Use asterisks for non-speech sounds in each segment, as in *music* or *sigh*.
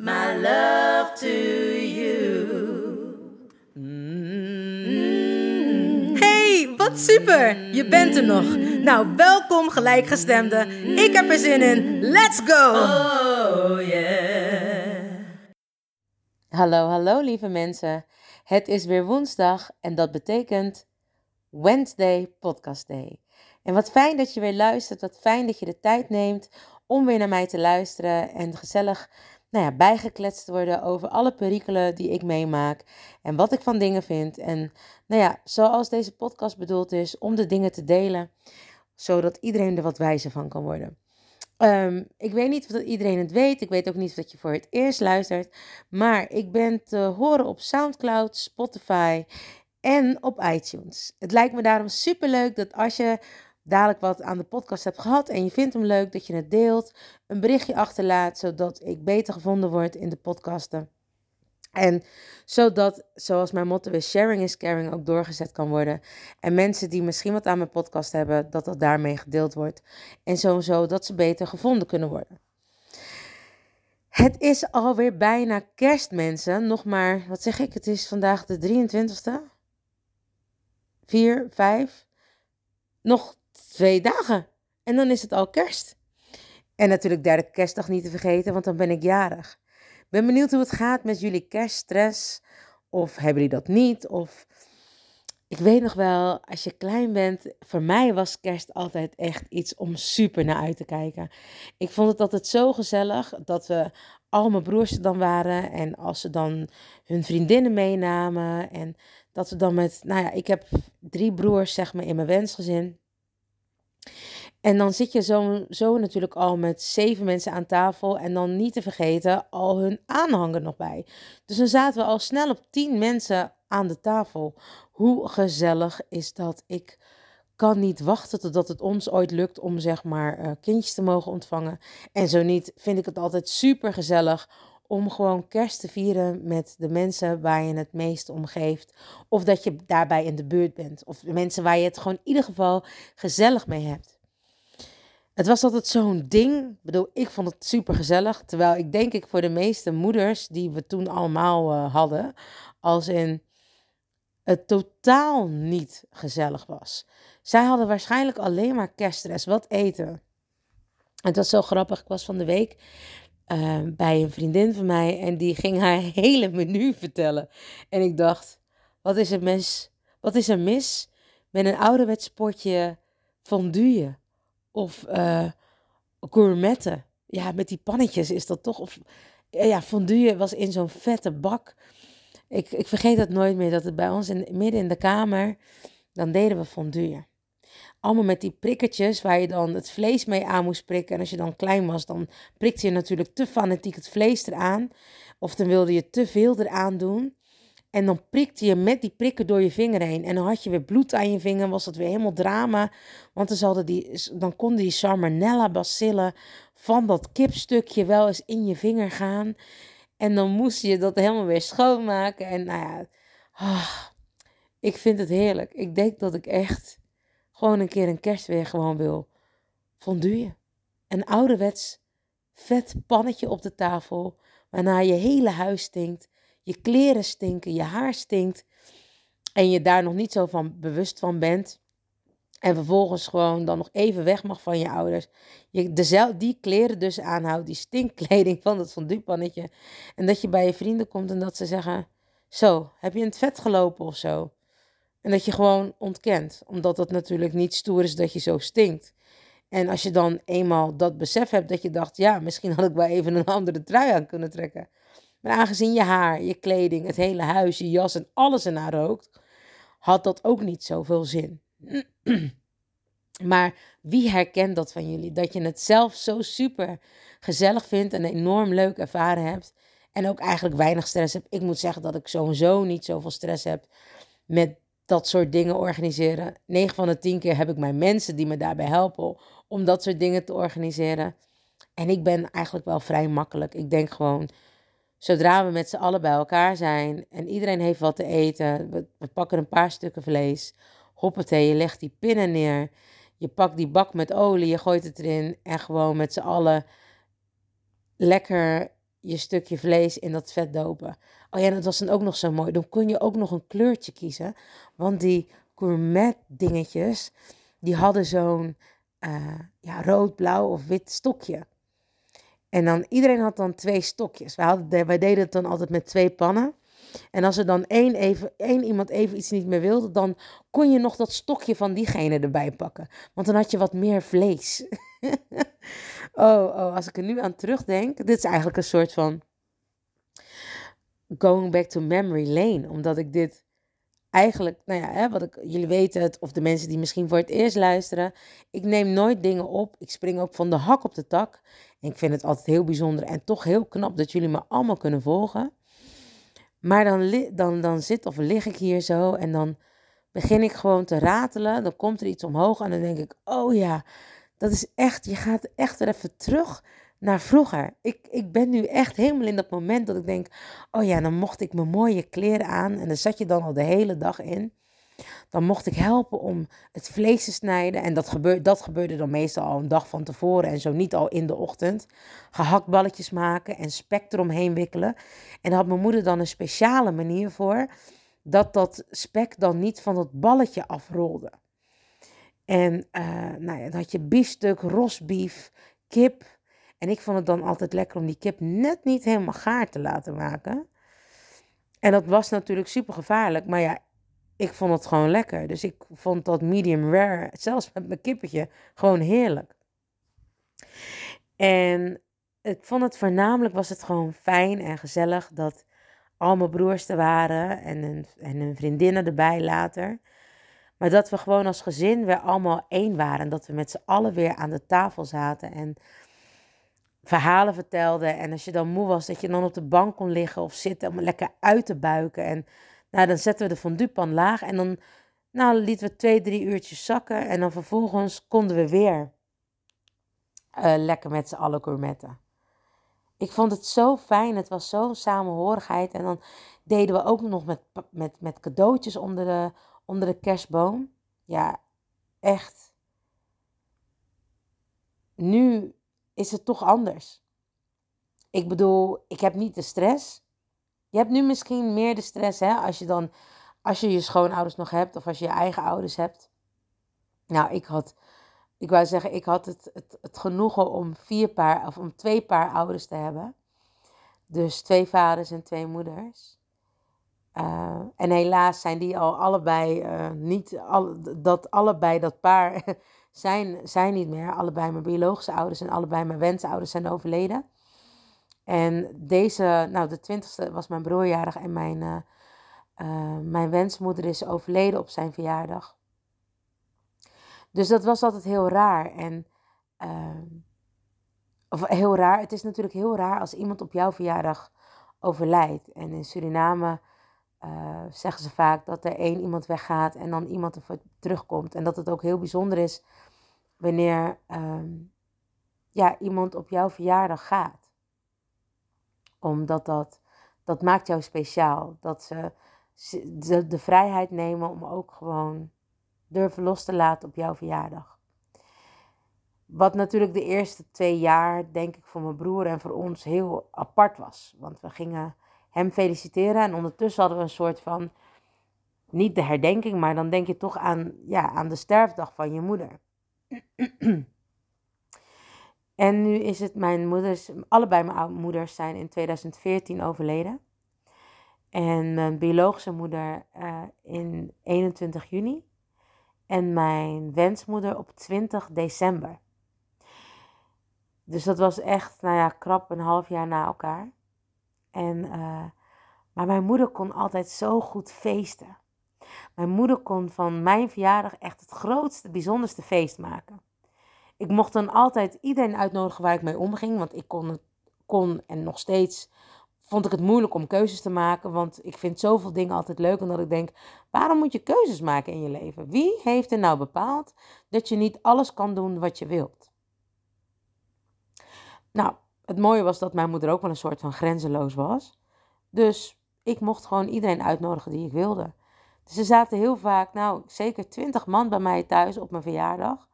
my love to you. Hey, wat super! Je bent er nog. Nou, welkom gelijkgestemde. Ik heb er zin in. Let's go! Oh yeah. Hallo, hallo lieve mensen. Het is weer woensdag en dat betekent Wednesday Podcast Day. En wat fijn dat je weer luistert, wat fijn dat je de tijd neemt om weer naar mij te luisteren en gezellig nou ja, bijgekletst worden over alle perikelen die ik meemaak en wat ik van dingen vind. En nou ja, zoals deze podcast bedoeld is, om de dingen te delen, zodat iedereen er wat wijzer van kan worden. Ehm, ik weet niet of dat iedereen het weet. Ik weet ook niet of je voor het eerst luistert. Maar ik ben te horen op SoundCloud, Spotify en op iTunes. Het lijkt me daarom super leuk dat als je dadelijk wat aan de podcast hebt gehad en je vindt hem leuk, dat je het deelt, een berichtje achterlaat, zodat ik beter gevonden word in de podcasten. En zodat, zoals mijn motto is, sharing is caring ook doorgezet kan worden. En mensen die misschien wat aan mijn podcast hebben, dat dat daarmee gedeeld wordt. En sowieso dat ze beter gevonden kunnen worden. Het is alweer bijna kerst, mensen. Nog maar, wat zeg ik, het is vandaag de 23ste? 4, 5? Nog twee dagen. En dan is het al kerst. En natuurlijk derde kerstdag niet te vergeten, want dan ben ik jarig. Ben benieuwd hoe het gaat met jullie kerststress. Of hebben jullie dat niet? Of ik weet nog wel, als je klein bent, voor mij was kerst altijd echt iets om super naar uit te kijken. Ik vond het altijd zo gezellig dat we al mijn broers er dan waren. En als ze dan hun vriendinnen meenamen. En dat we dan met, nou ja, ik heb drie broers zeg maar in mijn wensgezin. En dan zit je zo, zo natuurlijk al met zeven mensen aan tafel. En dan niet te vergeten al hun aanhanger nog bij. Dus dan zaten we al snel op tien mensen aan de tafel. Hoe gezellig is dat? Ik kan niet wachten totdat het ons ooit lukt om zeg maar eh, kindjes te mogen ontvangen. En zo niet, vind ik het altijd super gezellig om gewoon kerst te vieren met de mensen waar je het meest om geeft. Of dat je daarbij in de buurt bent. Of de mensen waar je het gewoon in ieder geval gezellig mee hebt. Het was altijd zo'n ding. Ik bedoel, ik vond het super gezellig. Terwijl ik denk ik voor de meeste moeders die we toen allemaal uh, hadden, als in het totaal niet gezellig was. Zij hadden waarschijnlijk alleen maar kerststress. Wat eten? Het was zo grappig. Ik was van de week uh, bij een vriendin van mij en die ging haar *laughs* hele menu vertellen. En ik dacht, wat is er mis? Wat is er mis met een ouderwets potje fondue of uh, gourmetten? Ja, met die pannetjes is dat toch. Of, ja, fondue was in zo'n vette bak. Ik, ik vergeet dat nooit meer, dat het bij ons in, midden in de kamer, dan deden we fondue. Allemaal met die prikkertjes waar je dan het vlees mee aan moest prikken. En als je dan klein was, dan prikte je natuurlijk te fanatiek het vlees eraan. Of dan wilde je te veel eraan doen. En dan prikte je met die prikken door je vinger heen. En dan had je weer bloed aan je vinger. Was dat weer helemaal drama. Want dan, zouden die, dan konden die salmonella bacillen van dat kipstukje wel eens in je vinger gaan. En dan moest je dat helemaal weer schoonmaken. En nou ja, oh, ik vind het heerlijk. Ik denk dat ik echt gewoon een keer een kerst weer gewoon wil fondue. Een ouderwets vet pannetje op de tafel, waarna je hele huis stinkt, je kleren stinken, je haar stinkt en je daar nog niet zo van bewust van bent. En vervolgens gewoon dan nog even weg mag van je ouders. Je dezelfde, die kleren dus aanhoudt, die stinkkleding van dat fonduepannetje. En dat je bij je vrienden komt en dat ze zeggen, Zo, heb je in het vet gelopen of zo? En dat je gewoon ontkent, omdat het natuurlijk niet stoer is dat je zo stinkt. En als je dan eenmaal dat besef hebt dat je dacht, ja, misschien had ik wel even een andere trui aan kunnen trekken. Maar aangezien je haar, je kleding, het hele huis, je jas en alles ernaar rookt, had dat ook niet zoveel zin. *clears throat* maar wie herkent dat van jullie? Dat je het zelf zo super gezellig vindt en enorm leuk ervaren hebt. En ook eigenlijk weinig stress hebt. Ik moet zeggen dat ik sowieso niet zoveel stress heb met dat soort dingen organiseren. 9 van de 10 keer heb ik mijn mensen die me daarbij helpen om dat soort dingen te organiseren. En ik ben eigenlijk wel vrij makkelijk. Ik denk gewoon, zodra we met z'n allen bij elkaar zijn en iedereen heeft wat te eten, we, we pakken een paar stukken vlees, hoppatee, je legt die pinnen neer, je pakt die bak met olie, je gooit het erin en gewoon met z'n allen lekker je stukje vlees in dat vet dopen. Oh ja, dat was dan ook nog zo mooi. Dan kon je ook nog een kleurtje kiezen. Want die gourmet dingetjes, die hadden zo'n uh, ja, rood, blauw of wit stokje. En dan, iedereen had dan twee stokjes. Wij, hadden, wij deden het dan altijd met twee pannen. En als er dan één, even, één iemand even iets niet meer wilde, dan kon je nog dat stokje van diegene erbij pakken. Want dan had je wat meer vlees. *laughs* oh, oh, als ik er nu aan terugdenk, dit is eigenlijk een soort van going back to memory lane. Omdat ik dit eigenlijk, nou ja, hè, wat ik, jullie weten het, of de mensen die misschien voor het eerst luisteren. Ik neem nooit dingen op. Ik spring ook van de hak op de tak. En ik vind het altijd heel bijzonder en toch heel knap dat jullie me allemaal kunnen volgen. Maar dan, dan, dan zit of lig ik hier zo en dan begin ik gewoon te ratelen. Dan komt er iets omhoog en dan denk ik, oh ja, dat is echt, je gaat echt weer even terug naar vroeger. Ik, ik ben nu echt helemaal in dat moment dat ik denk, oh ja, dan mocht ik mijn mooie kleren aan en daar zat je dan al de hele dag in. Dan mocht ik helpen om het vlees te snijden. En dat, gebeurde, dat gebeurde dan meestal al een dag van tevoren en zo niet al in de ochtend. Gehaktballetjes maken en spek eromheen wikkelen. En had mijn moeder dan een speciale manier voor. Dat dat spek dan niet van dat balletje afrolde. En uh, nou ja, dan had je biefstuk, rosbief, kip. En ik vond het dan altijd lekker om die kip net niet helemaal gaar te laten maken. En dat was natuurlijk super gevaarlijk. Maar ja, ik vond het gewoon lekker. Dus ik vond dat medium rare, zelfs met mijn kippetje, gewoon heerlijk. En ik vond het voornamelijk, was het gewoon fijn en gezellig dat al mijn broers er waren en hun, en hun vriendinnen erbij later. Maar dat we gewoon als gezin weer allemaal één waren. Dat we met z'n allen weer aan de tafel zaten en verhalen vertelden. En als je dan moe was, dat je dan op de bank kon liggen of zitten om lekker uit te buiken. En nou, dan zetten we de fonduepan laag en dan nou, lieten we twee, drie uurtjes zakken. En dan vervolgens konden we weer uh, lekker met z'n allen gourmetten. Ik vond het zo fijn. Het was zo'n samenhorigheid. En dan deden we ook nog met, met, met cadeautjes onder de, onder de kerstboom. Ja, echt. Nu is het toch anders. Ik bedoel, ik heb niet de stress. Je hebt nu misschien meer de stress, hè, als je dan, als je je schoonouders nog hebt of als je je eigen ouders hebt. Nou, ik had, ik wou zeggen, ik had het, het, het genoegen om vier paar, of om twee paar ouders te hebben. Dus twee vaders en twee moeders. Uh, en helaas zijn die al allebei uh, niet, al, dat allebei dat paar *laughs* zijn, zijn niet meer. Allebei mijn biologische ouders en allebei mijn wensouders zijn overleden. En deze, nou de twintigste was mijn broerjarig en mijn, uh, mijn wensmoeder is overleden op zijn verjaardag. Dus dat was altijd heel raar. En, of heel raar, het is natuurlijk heel raar als iemand op jouw verjaardag overlijdt. En in Suriname zeggen ze vaak dat er één iemand weggaat en dan iemand er terugkomt. En dat het ook heel bijzonder is wanneer ehm, ja, iemand op jouw verjaardag gaat omdat dat, dat maakt jou speciaal. Dat ze de, de vrijheid nemen om ook gewoon durven los te laten op jouw verjaardag. Wat natuurlijk de eerste twee jaar, denk ik, voor mijn broer en voor ons heel apart was. Want we gingen hem feliciteren en ondertussen hadden we een soort van, niet de herdenking, maar dan denk je toch aan, ja, aan de sterfdag van je moeder. *clears throat* En nu is het mijn moeders, allebei mijn moeders zijn in 2014 overleden. En mijn biologische moeder uh, in 21 juni. En mijn wensmoeder op 20 december. Dus dat was echt, nou ja, krap een half jaar na elkaar. En, uh, maar mijn moeder kon altijd zo goed feesten. Mijn moeder kon van mijn verjaardag echt het grootste, bijzonderste feest maken. Ik mocht dan altijd iedereen uitnodigen waar ik mee omging, want ik kon, kon en nog steeds vond ik het moeilijk om keuzes te maken, want ik vind zoveel dingen altijd leuk omdat ik denk, waarom moet je keuzes maken in je leven? Wie heeft er nou bepaald dat je niet alles kan doen wat je wilt? Nou, het mooie was dat mijn moeder ook wel een soort van grenzeloos was. Dus ik mocht gewoon iedereen uitnodigen die ik wilde. Dus er zaten heel vaak, nou zeker twintig man bij mij thuis op mijn verjaardag.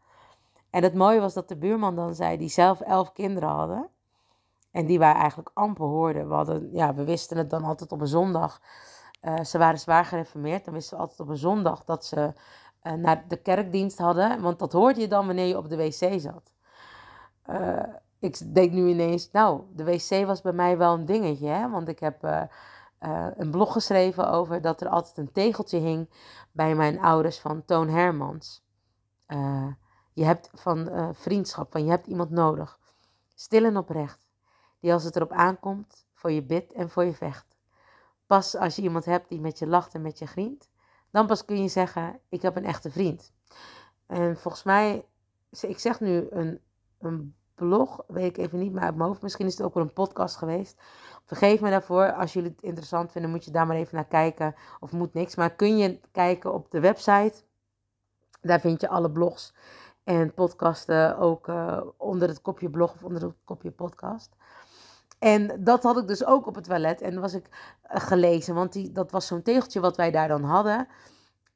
En het mooie was dat de buurman dan zei, die zelf elf kinderen hadden. En die wij eigenlijk amper hoorden. We, hadden, ja, we wisten het dan altijd op een zondag. Uh, ze waren zwaar gereformeerd. Dan wisten we altijd op een zondag dat ze uh, naar de kerkdienst hadden. Want dat hoorde je dan wanneer je op de wc zat. Uh, ik denk nu ineens, nou, de wc was bij mij wel een dingetje. Hè? Want ik heb een blog geschreven over dat er altijd een tegeltje hing bij mijn ouders van Toon Hermans. je hebt van vriendschap, van je hebt iemand nodig. Stil en oprecht die als het erop aankomt voor je bidt en voor je vecht. Pas als je iemand hebt die met je lacht en met je grient, dan pas kun je zeggen, ik heb een echte vriend. En volgens mij, ik zeg nu een, een blog, weet ik even niet meer uit mijn hoofd. Misschien is het ook wel een podcast geweest. Vergeef me daarvoor. Als jullie het interessant vinden, moet je daar maar even naar kijken. Of moet niks. Maar kun je kijken op de website. Daar vind je alle blogs en podcasten ook uh, onder het kopje blog of onder het kopje podcast. En dat had ik dus ook op het toilet. En was ik uh, gelezen, want die, dat was zo'n tegeltje wat wij daar dan hadden.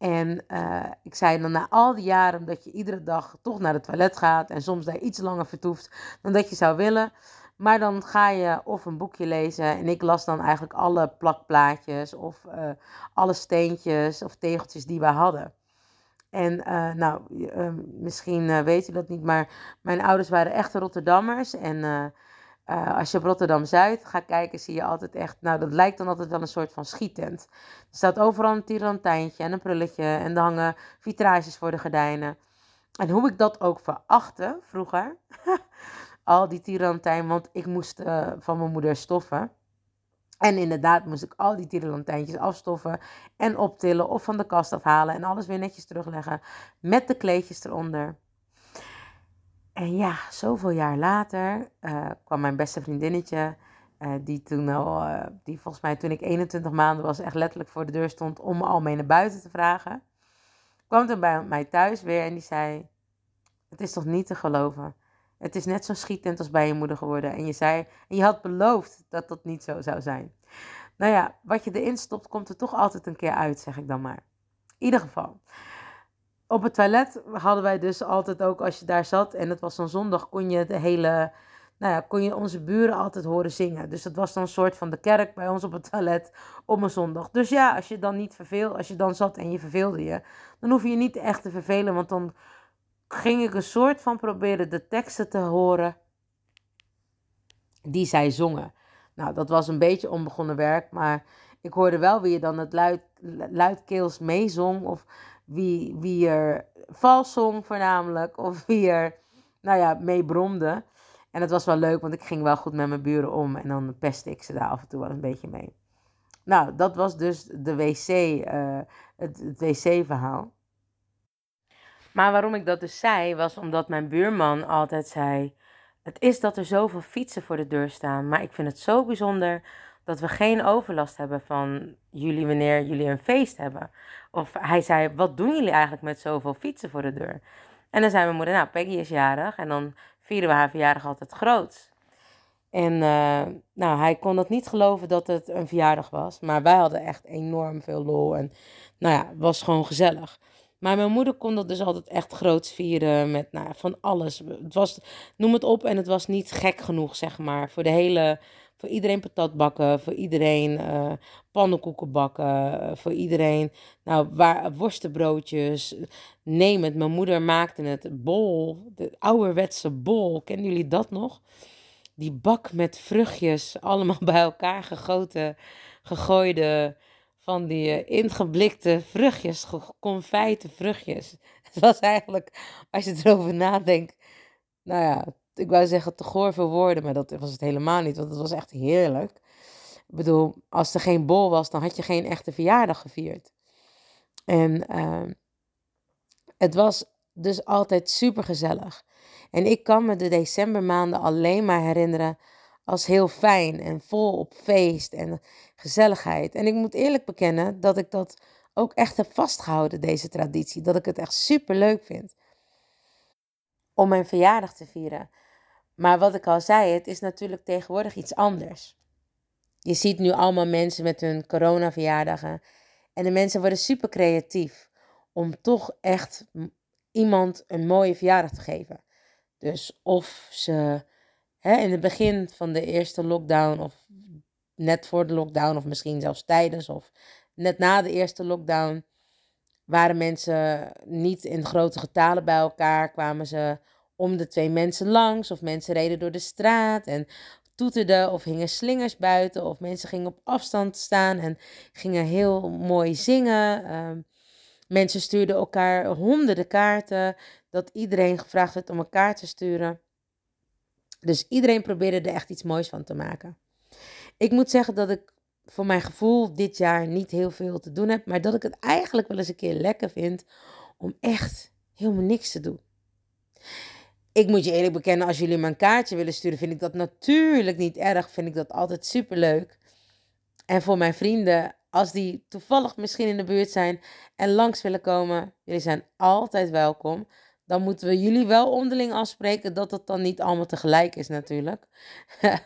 En uh, ik zei dan na al die jaren dat je iedere dag toch naar het toilet gaat en soms daar iets langer vertoeft dan dat je zou willen. Maar dan ga je of een boekje lezen en ik las dan eigenlijk alle plakplaatjes of uh, alle steentjes of tegeltjes die we hadden. En uh, nou, misschien weet u dat niet, maar mijn ouders waren echte Rotterdammers. En uh, als je op Rotterdam Zuid gaat kijken, zie je altijd echt, nou dat lijkt dan altijd wel een soort van schietent. Er staat overal een tirantijntje en een prulletje en er hangen vitrages voor de gordijnen. En hoe ik dat ook verachtte vroeger, *laughs* al die tirantijn, want ik moest uh, van mijn moeder stoffen. En inderdaad moest ik al die tirantijntjes afstoffen en optillen of van de kast afhalen en alles weer netjes terugleggen met de kleedjes eronder. En ja, zoveel jaar later uh, kwam mijn beste vriendinnetje, uh, die toen al, uh, die volgens mij toen ik 21 maanden was, echt letterlijk voor de deur stond om me al mee naar buiten te vragen. Kwam toen bij mij thuis weer en die zei: Het is toch niet te geloven. Het is net zo'n schiettent als bij je moeder geworden. En je zei, en je had beloofd dat dat niet zo zou zijn. Nou ja, wat je erin stopt, komt er toch altijd een keer uit, zeg ik dan maar. In ieder geval op het toilet hadden wij dus altijd ook, als je daar zat en het was dan zondag, kon je de hele, nou ja, kon je onze buren altijd horen zingen. Dus dat was dan een soort van de kerk bij ons op het toilet op een zondag. Dus ja, als je dan niet verveelde, als je dan zat en je verveelde je, dan hoef je je niet echt te vervelen, want dan ging ik een soort van proberen de teksten te horen die zij zongen. Nou, dat was een beetje onbegonnen werk, maar ik hoorde wel wie je dan het luid, luidkeels meezong of wie, wie er vals zong voornamelijk. Of wie er, nou ja, mee bromde. En het was wel leuk, want ik ging wel goed met mijn buren om. En dan pestte ik ze daar af en toe wel een beetje mee. Nou, dat was dus de wc, uh, het, het wc-verhaal. Maar waarom ik dat dus zei, was omdat mijn buurman altijd zei... Het is dat er zoveel fietsen voor de deur staan, maar ik vind het zo bijzonder dat we geen overlast hebben van jullie wanneer jullie een feest hebben. Of hij zei, wat doen jullie eigenlijk met zoveel fietsen voor de deur? En dan zei mijn moeder, nou, Peggy is jarig en dan vieren we haar verjaardag altijd groot. En uh, nou, hij kon het niet geloven dat het een verjaardag was. Maar wij hadden echt enorm veel lol. En nou ja, het was gewoon gezellig. Maar mijn moeder kon dat dus altijd echt groots vieren met nou, van alles. Het was, noem het op, en het was niet gek genoeg, zeg maar. Voor de hele voor iedereen patat bakken, voor iedereen uh, pannenkoeken bakken, eh, voor iedereen nou, waar, worstenbroodjes. Neem het, mijn moeder maakte het. Bol, de ouderwetse bol, kennen jullie dat nog? Die bak met vruchtjes, allemaal *laughs* bij elkaar gegoten gegooide, van die uh, ingeblikte vruchtjes, confijte vruchtjes. *laughs* Het was eigenlijk, als je erover nadenkt, nou ja, ik wou zeggen te goor voor woorden, maar dat was het helemaal niet, want het was echt heerlijk. Ik bedoel, als er geen bol was, dan had je geen echte verjaardag gevierd. En uh, het was dus altijd super gezellig. En ik kan me de decembermaanden alleen maar herinneren als heel fijn en vol op feest en gezelligheid. En ik moet eerlijk bekennen dat ik dat ook echt heb vastgehouden, deze traditie. Dat ik het echt super leuk vind om mijn verjaardag te vieren. Maar wat ik al zei, het is natuurlijk tegenwoordig iets anders. Je ziet nu allemaal mensen met hun coronaverjaardagen. En de mensen worden super creatief om toch echt iemand een mooie verjaardag te geven. Dus of ze hè, in het begin van de eerste lockdown, of net voor de lockdown, of misschien zelfs tijdens, of net na de eerste lockdown, waren mensen niet in grote getalen bij elkaar, kwamen ze om de twee mensen langs, of mensen reden door de straat en toeterden of hingen slingers buiten, of mensen gingen op afstand staan en gingen heel mooi zingen. Ehm, mensen stuurden elkaar honderden kaarten, dat iedereen gevraagd werd om een kaart te sturen. Dus iedereen probeerde er echt iets moois van te maken. Ik moet zeggen dat ik voor mijn gevoel dit jaar niet heel veel te doen heb, maar dat ik het eigenlijk wel eens een keer lekker vind om echt helemaal niks te doen. Ik moet je eerlijk bekennen, als jullie me een kaartje willen sturen, vind ik dat natuurlijk niet erg. Vind ik dat altijd super leuk. En voor mijn vrienden, als die toevallig misschien in de buurt zijn en langs willen komen, jullie zijn altijd welkom. Dan moeten we jullie wel onderling afspreken dat het dan niet allemaal tegelijk is natuurlijk. *laughs*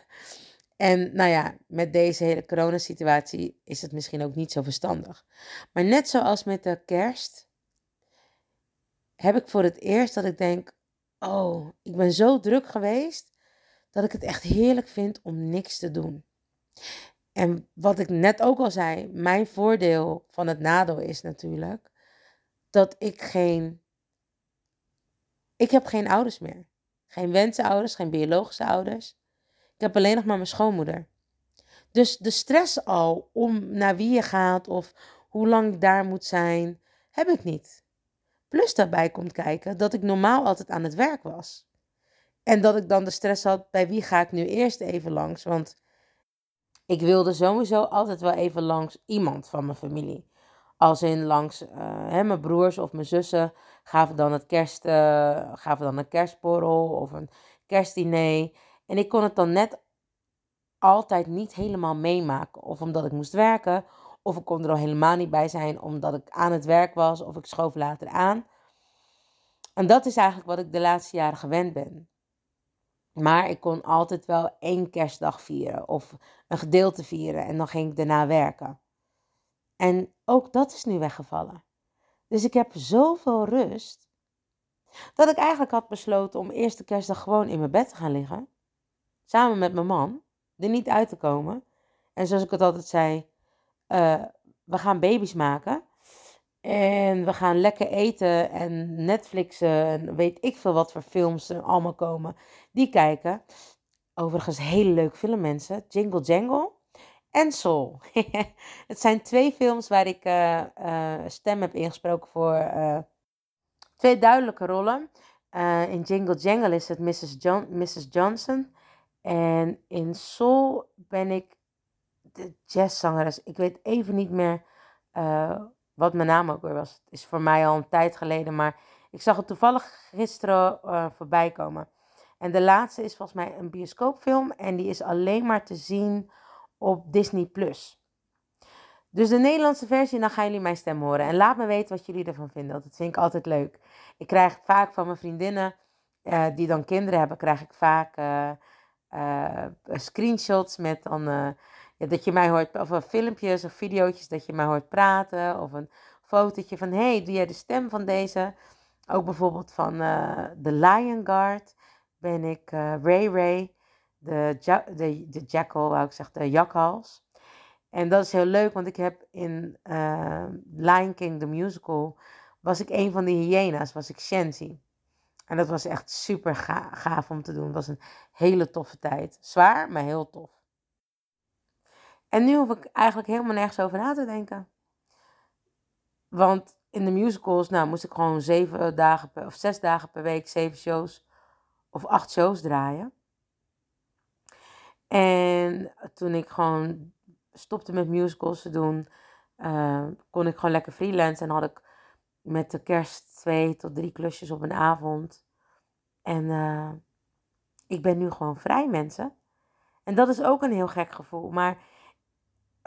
en nou ja, met deze hele coronasituatie is het misschien ook niet zo verstandig. Maar net zoals met de kerst heb ik voor het eerst dat ik denk, oh, ik ben zo druk geweest dat ik het echt heerlijk vind om niks te doen. En wat ik net ook al zei, mijn voordeel van het nadeel is natuurlijk dat ik geen. Ik heb geen ouders meer. Geen wensenouders, geen biologische ouders. Ik heb alleen nog maar mijn schoonmoeder. Dus de stress al om naar wie je gaat of hoe lang ik daar moet zijn, heb ik niet. Plus daarbij komt kijken dat ik normaal altijd aan het werk was. En dat ik dan de stress had, bij wie ga ik nu eerst even langs? Want ik wilde sowieso altijd wel even langs iemand van mijn familie. Als in langs uh, mijn broers of mijn zussen gaven dan, het kerst, uh, gaven dan een kerstborrel of een kerstdiner. En ik kon het dan net altijd niet helemaal meemaken. Of omdat ik moest werken, of ik kon er al helemaal niet bij zijn omdat ik aan het werk was of ik schoof later aan. En dat is eigenlijk wat ik de laatste jaren gewend ben. Maar ik kon altijd wel één kerstdag vieren of een gedeelte vieren en dan ging ik daarna werken. En ook dat is nu weggevallen. Dus ik heb zoveel rust dat ik eigenlijk had besloten om eerste kerstdag gewoon in mijn bed te gaan liggen. Samen met mijn man, er niet uit te komen. En zoals ik het altijd zei, uh, we gaan baby's maken. En we gaan lekker eten en Netflixen en weet ik veel wat voor films er allemaal komen. Die kijken. Overigens hele leuk film mensen. Jingle Jangle en Soul. *laughs* het zijn twee films waar ik uh, uh, stem heb ingesproken voor twee duidelijke rollen. in Jingle Jangle is het Mrs. John, Mrs. Johnson. En in Soul ben ik de jazzzangeres. Ik weet even niet meer wat mijn naam ook weer was. Het is voor mij al een tijd geleden, maar ik zag het toevallig gisteren uh, voorbij komen. En de laatste is volgens mij een bioscoopfilm en die is alleen maar te zien op Disney+. Plus. Dus de Nederlandse versie, dan gaan jullie mijn stem horen. En laat me weten wat jullie ervan vinden, dat vind ik altijd leuk. Ik krijg vaak van mijn vriendinnen, uh, die dan kinderen hebben, krijg ik vaak screenshots met dan ja, dat je mij hoort, of filmpjes of video's dat je mij hoort praten. Of een fotootje van, hey, doe jij de stem van deze? Ook bijvoorbeeld van uh, The Lion Guard ben ik uh, Ray Ray, de, de, de jackal, ik zeggen, de jakhals. En dat is heel leuk, want ik heb in uh, Lion King, the musical, was ik een van de hyena's, was ik Shenzi. En dat was echt super gaaf om te doen. Het was een hele toffe tijd. Zwaar, maar heel tof. En nu hoef ik eigenlijk helemaal nergens over na te denken. Want in de musicals, nou, moest ik gewoon zeven dagen of zes dagen per week, zeven shows of acht shows draaien. En toen ik gewoon stopte met musicals te doen, uh, kon ik gewoon lekker freelance. En had ik met de kerst twee tot drie klusjes op een avond. En uh, ik ben nu gewoon vrij, mensen. En dat is ook een heel gek gevoel. Maar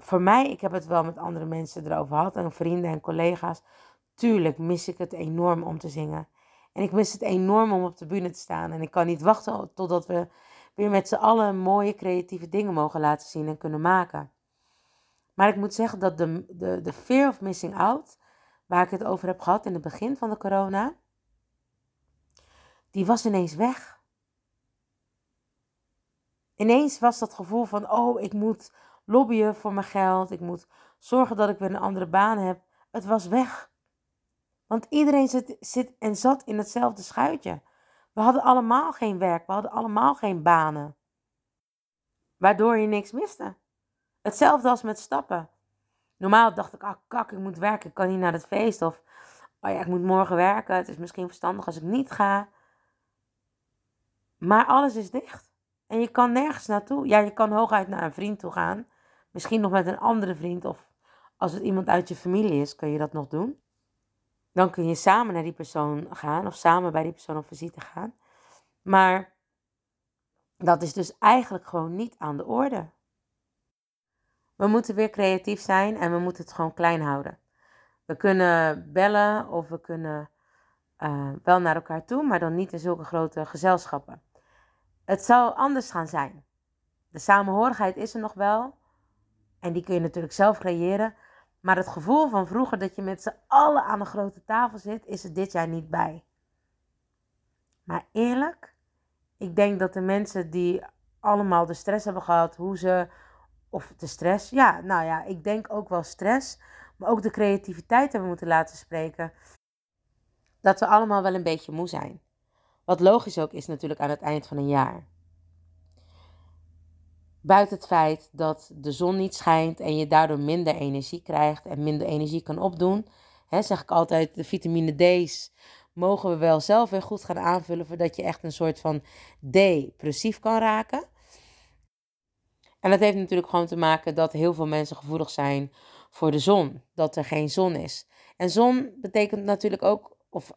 voor mij, ik heb het wel met andere mensen erover gehad. En vrienden en collega's. Tuurlijk mis ik het enorm om te zingen. En ik mis het enorm om op de bühne te staan. En ik kan niet wachten totdat we weer met z'n allen mooie creatieve dingen mogen laten zien en kunnen maken. Maar ik moet zeggen dat de, de, de fear of missing out, waar ik het over heb gehad in het begin van de corona, die was ineens weg. Ineens was dat gevoel van, oh, ik moet lobbyen voor mijn geld, ik moet zorgen dat ik weer een andere baan heb. Het was weg. Want iedereen zit, zit en zat in hetzelfde schuitje. We hadden allemaal geen werk, we hadden allemaal geen banen. Waardoor je niks miste. Hetzelfde als met stappen. Normaal dacht ik, ah kak, ik moet werken, ik kan niet naar het feest. Of, oh ja, ik moet morgen werken, het is misschien verstandig als ik niet ga. Maar alles is dicht. En je kan nergens naartoe. Ja, je kan hooguit naar een vriend toe gaan. Misschien nog met een andere vriend. Of als het iemand uit je familie is, kun je dat nog doen. Dan kun je samen naar die persoon gaan. Of samen bij die persoon op visite gaan. Maar dat is dus eigenlijk gewoon niet aan de orde. We moeten weer creatief zijn en we moeten het gewoon klein houden. We kunnen bellen of we kunnen uh, wel naar elkaar toe, maar dan niet in zulke grote gezelschappen. Het zou anders gaan zijn. De samenhorigheid is er nog wel. En die kun je natuurlijk zelf creëren. Maar het gevoel van vroeger dat je met z'n allen aan een grote tafel zit, is er dit jaar niet bij. Maar eerlijk, ik denk dat de mensen die allemaal de stress hebben gehad, hoe ze, of de stress, ja, nou ja, ik denk ook wel stress, maar ook de creativiteit hebben moeten laten spreken, dat we allemaal wel een beetje moe zijn. Wat logisch ook is natuurlijk aan het eind van een jaar. Buiten het feit dat de zon niet schijnt en je daardoor minder energie krijgt en minder energie kan opdoen, hè, zeg ik altijd, de vitamine D's mogen we wel zelf weer goed gaan aanvullen voordat je echt een soort van depressief kan raken. En dat heeft natuurlijk gewoon te maken dat heel veel mensen gevoelig zijn voor de zon, dat er geen zon is. En zon betekent natuurlijk ook of,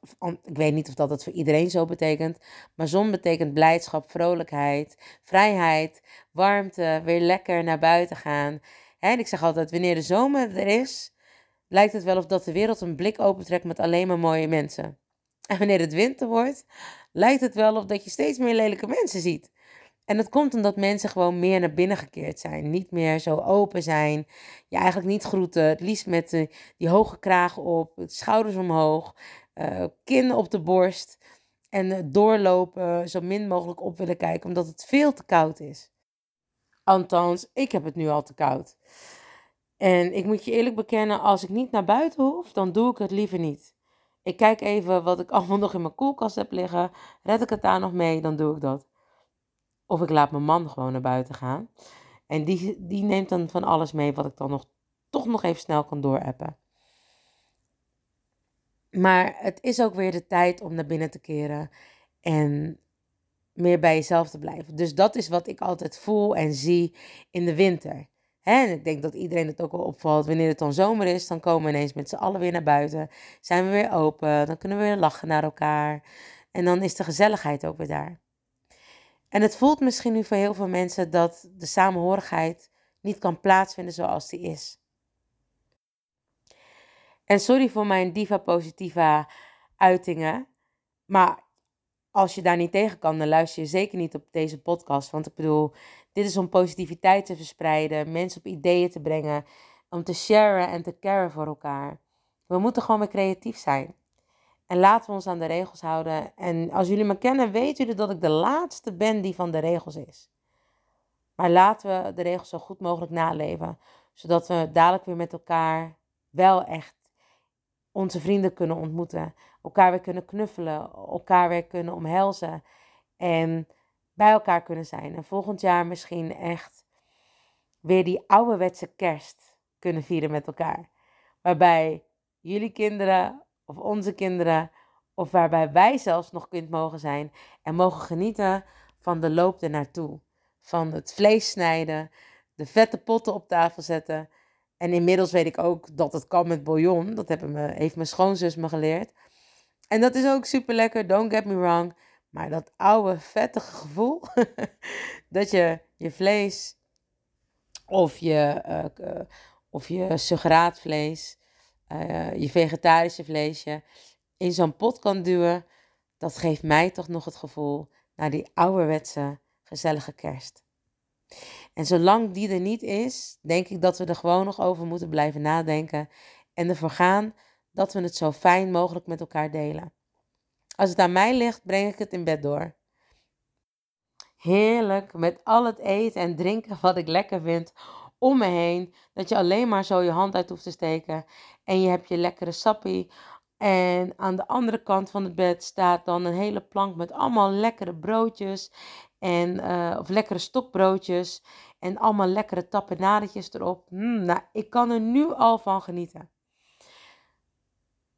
ik weet niet of dat het voor iedereen zo betekent, maar zon betekent blijdschap, vrolijkheid, vrijheid, warmte, weer lekker naar buiten gaan. En ik zeg altijd, wanneer de zomer er is, lijkt het wel of dat de wereld een blik opentrekt met alleen maar mooie mensen. En wanneer het winter wordt, lijkt het wel of dat je steeds meer lelijke mensen ziet. En dat komt omdat mensen gewoon meer naar binnen gekeerd zijn. Niet meer zo open zijn. Je eigenlijk niet groeten. Het liefst met die hoge kraag op, schouders omhoog uh, kin op de borst en eh, doorlopen, zo min mogelijk op willen kijken, omdat het veel te koud is. Althans, ik heb het nu al te koud. En ik moet je eerlijk bekennen, als ik niet naar buiten hoef, dan doe ik het liever niet. Ik kijk even wat ik *laughs* allemaal nog in mijn koelkast heb liggen. Red ik het daar nog mee, dan doe ik dat. Of ik laat mijn man gewoon naar buiten gaan. En die, die neemt dan van alles mee wat ik dan nog, toch nog even snel kan doorappen. Maar het is ook weer de tijd om naar binnen te keren en meer bij jezelf te blijven. Dus dat is wat ik altijd voel en zie in de winter. en ik denk dat iedereen het ook wel opvalt. Wanneer het dan zomer is, dan komen we ineens met z'n allen weer naar buiten. Zijn we weer open, dan kunnen we weer lachen naar elkaar. En dan is de gezelligheid ook weer daar. En het voelt misschien nu voor heel veel mensen dat de samenhorigheid niet kan plaatsvinden zoals die is. En sorry voor mijn diva positiva uitingen. Maar als je daar niet tegen kan, dan luister je zeker niet op deze podcast. Want ik bedoel, dit is om positiviteit te verspreiden, mensen op ideeën te brengen, om te sharen en te caren voor elkaar. We moeten gewoon weer creatief zijn. En laten we ons aan de regels houden. En als jullie me kennen, weten jullie dat ik de laatste ben die van de regels is. Maar laten we de regels zo goed mogelijk naleven. Zodat we dadelijk weer met elkaar wel echt onze vrienden kunnen ontmoeten. Elkaar weer kunnen knuffelen. Elkaar weer kunnen omhelzen. En bij elkaar kunnen zijn. En volgend jaar misschien echt weer die ouderwetse kerst kunnen vieren met elkaar. Waarbij jullie kinderen of onze kinderen, of waarbij wij zelfs nog kind mogen zijn en mogen genieten van de loop ernaartoe. Van het vlees snijden, de vette potten op tafel zetten. En inmiddels weet ik ook dat het kan met bouillon. Dat heeft, me, heeft mijn schoonzus me geleerd. En dat is ook super lekker, don't get me wrong. Maar dat oude vettige gevoel, *laughs* dat je je vlees of je, uh, of je sugaraatvlees, uh, je vegetarische vleesje in zo'n pot kan duwen, dat geeft mij toch nog het gevoel naar die ouderwetse gezellige kerst. En zolang die er niet is, denk ik dat we er gewoon nog over moeten blijven nadenken en ervoor gaan dat we het zo fijn mogelijk met elkaar delen. Als het aan mij ligt, breng ik het in bed door. Heerlijk met al het eten en drinken wat ik lekker vind om me heen. Dat je alleen maar zo je hand uit hoeft te steken. En je hebt je lekkere sappie. En aan de andere kant van het bed staat dan een hele plank met allemaal lekkere broodjes. En, uh, of lekkere stokbroodjes. En allemaal lekkere tapenadetjes erop. Mm, nou, ik kan er nu al van genieten.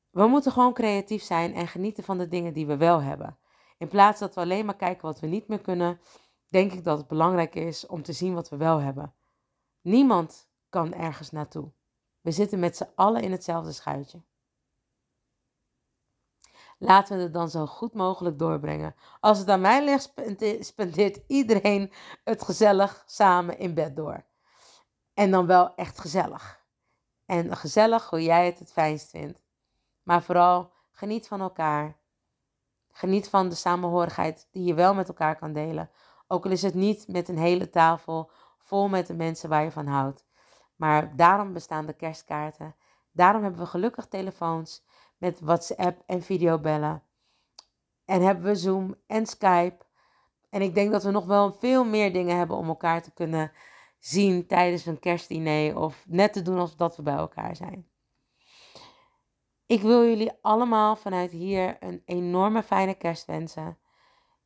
We moeten gewoon creatief zijn en genieten van de dingen die we wel hebben. In plaats dat we alleen maar kijken wat we niet meer kunnen, denk ik dat het belangrijk is om te zien wat we wel hebben. Niemand kan ergens naartoe. We zitten met z'n allen in hetzelfde schuitje. Laten we het dan zo goed mogelijk doorbrengen. Als het aan mij ligt, spendeert iedereen het gezellig samen in bed door. En dan wel echt gezellig. En gezellig hoe jij het het fijnst vindt. Maar vooral geniet van elkaar. Geniet van de samenhorigheid die je wel met elkaar kan delen. Ook al is het niet met een hele tafel vol met de mensen waar je van houdt. Maar daarom bestaan de kerstkaarten. Daarom hebben we gelukkig telefoons met WhatsApp en videobellen. En hebben we Zoom en Skype. En ik denk dat we nog wel veel meer dingen hebben om elkaar te kunnen zien tijdens een kerstdiner. Of net te doen alsof dat we bij elkaar zijn. Ik wil jullie allemaal vanuit hier een enorme fijne kerst wensen.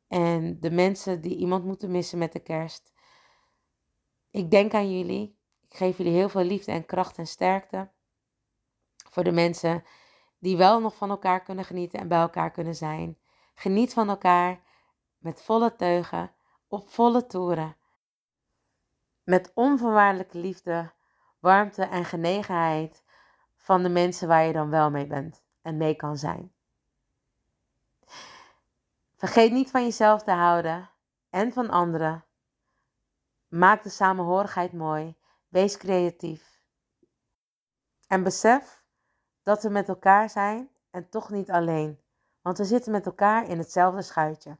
En de mensen die iemand moeten missen met de kerst. Ik denk aan jullie. Ik geef jullie heel veel liefde en kracht en sterkte. Voor de mensen die wel nog van elkaar kunnen genieten en bij elkaar kunnen zijn. Geniet van elkaar met volle teugen, op volle toeren. Met onvoorwaardelijke liefde, warmte en genegenheid van de mensen waar je dan wel mee bent en mee kan zijn. Vergeet niet van jezelf te houden en van anderen. Maak de samenhorigheid mooi. Wees creatief. En besef dat we met elkaar zijn en toch niet alleen. Want we zitten met elkaar in hetzelfde schuitje.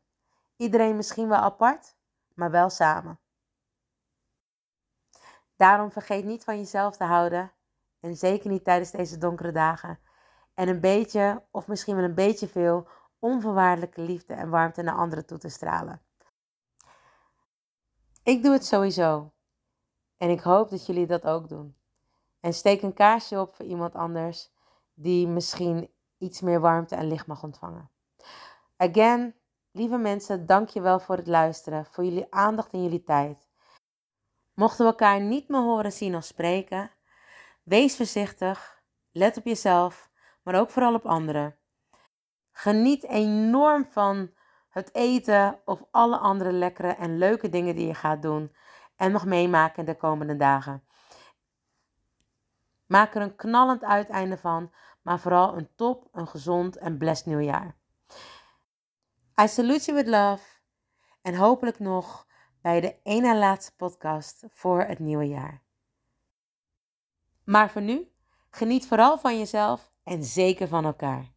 Iedereen misschien wel apart, maar wel samen. Daarom vergeet niet van jezelf te houden en zeker niet tijdens deze donkere dagen. En een beetje, of misschien wel een beetje veel, onvoorwaardelijke liefde en warmte naar anderen toe te stralen. Ik doe het sowieso. En ik hoop dat jullie dat ook doen. En steek een kaarsje op voor iemand anders die misschien iets meer warmte en licht mag ontvangen. Again, lieve mensen, dank je wel voor het luisteren, voor jullie aandacht en jullie tijd. Mochten we elkaar niet meer horen, zien of spreken, Wees voorzichtig, let op jezelf, maar ook vooral op anderen. Geniet enorm van het eten of alle andere lekkere en leuke dingen die je gaat doen en nog meemaken de komende dagen. Maak er een knallend uiteinde van, maar vooral een top, een gezond en blessed nieuwjaar. I salute you with love en hopelijk nog bij de ene laatste podcast voor het nieuwe jaar. Maar voor nu, geniet vooral van jezelf en zeker van elkaar.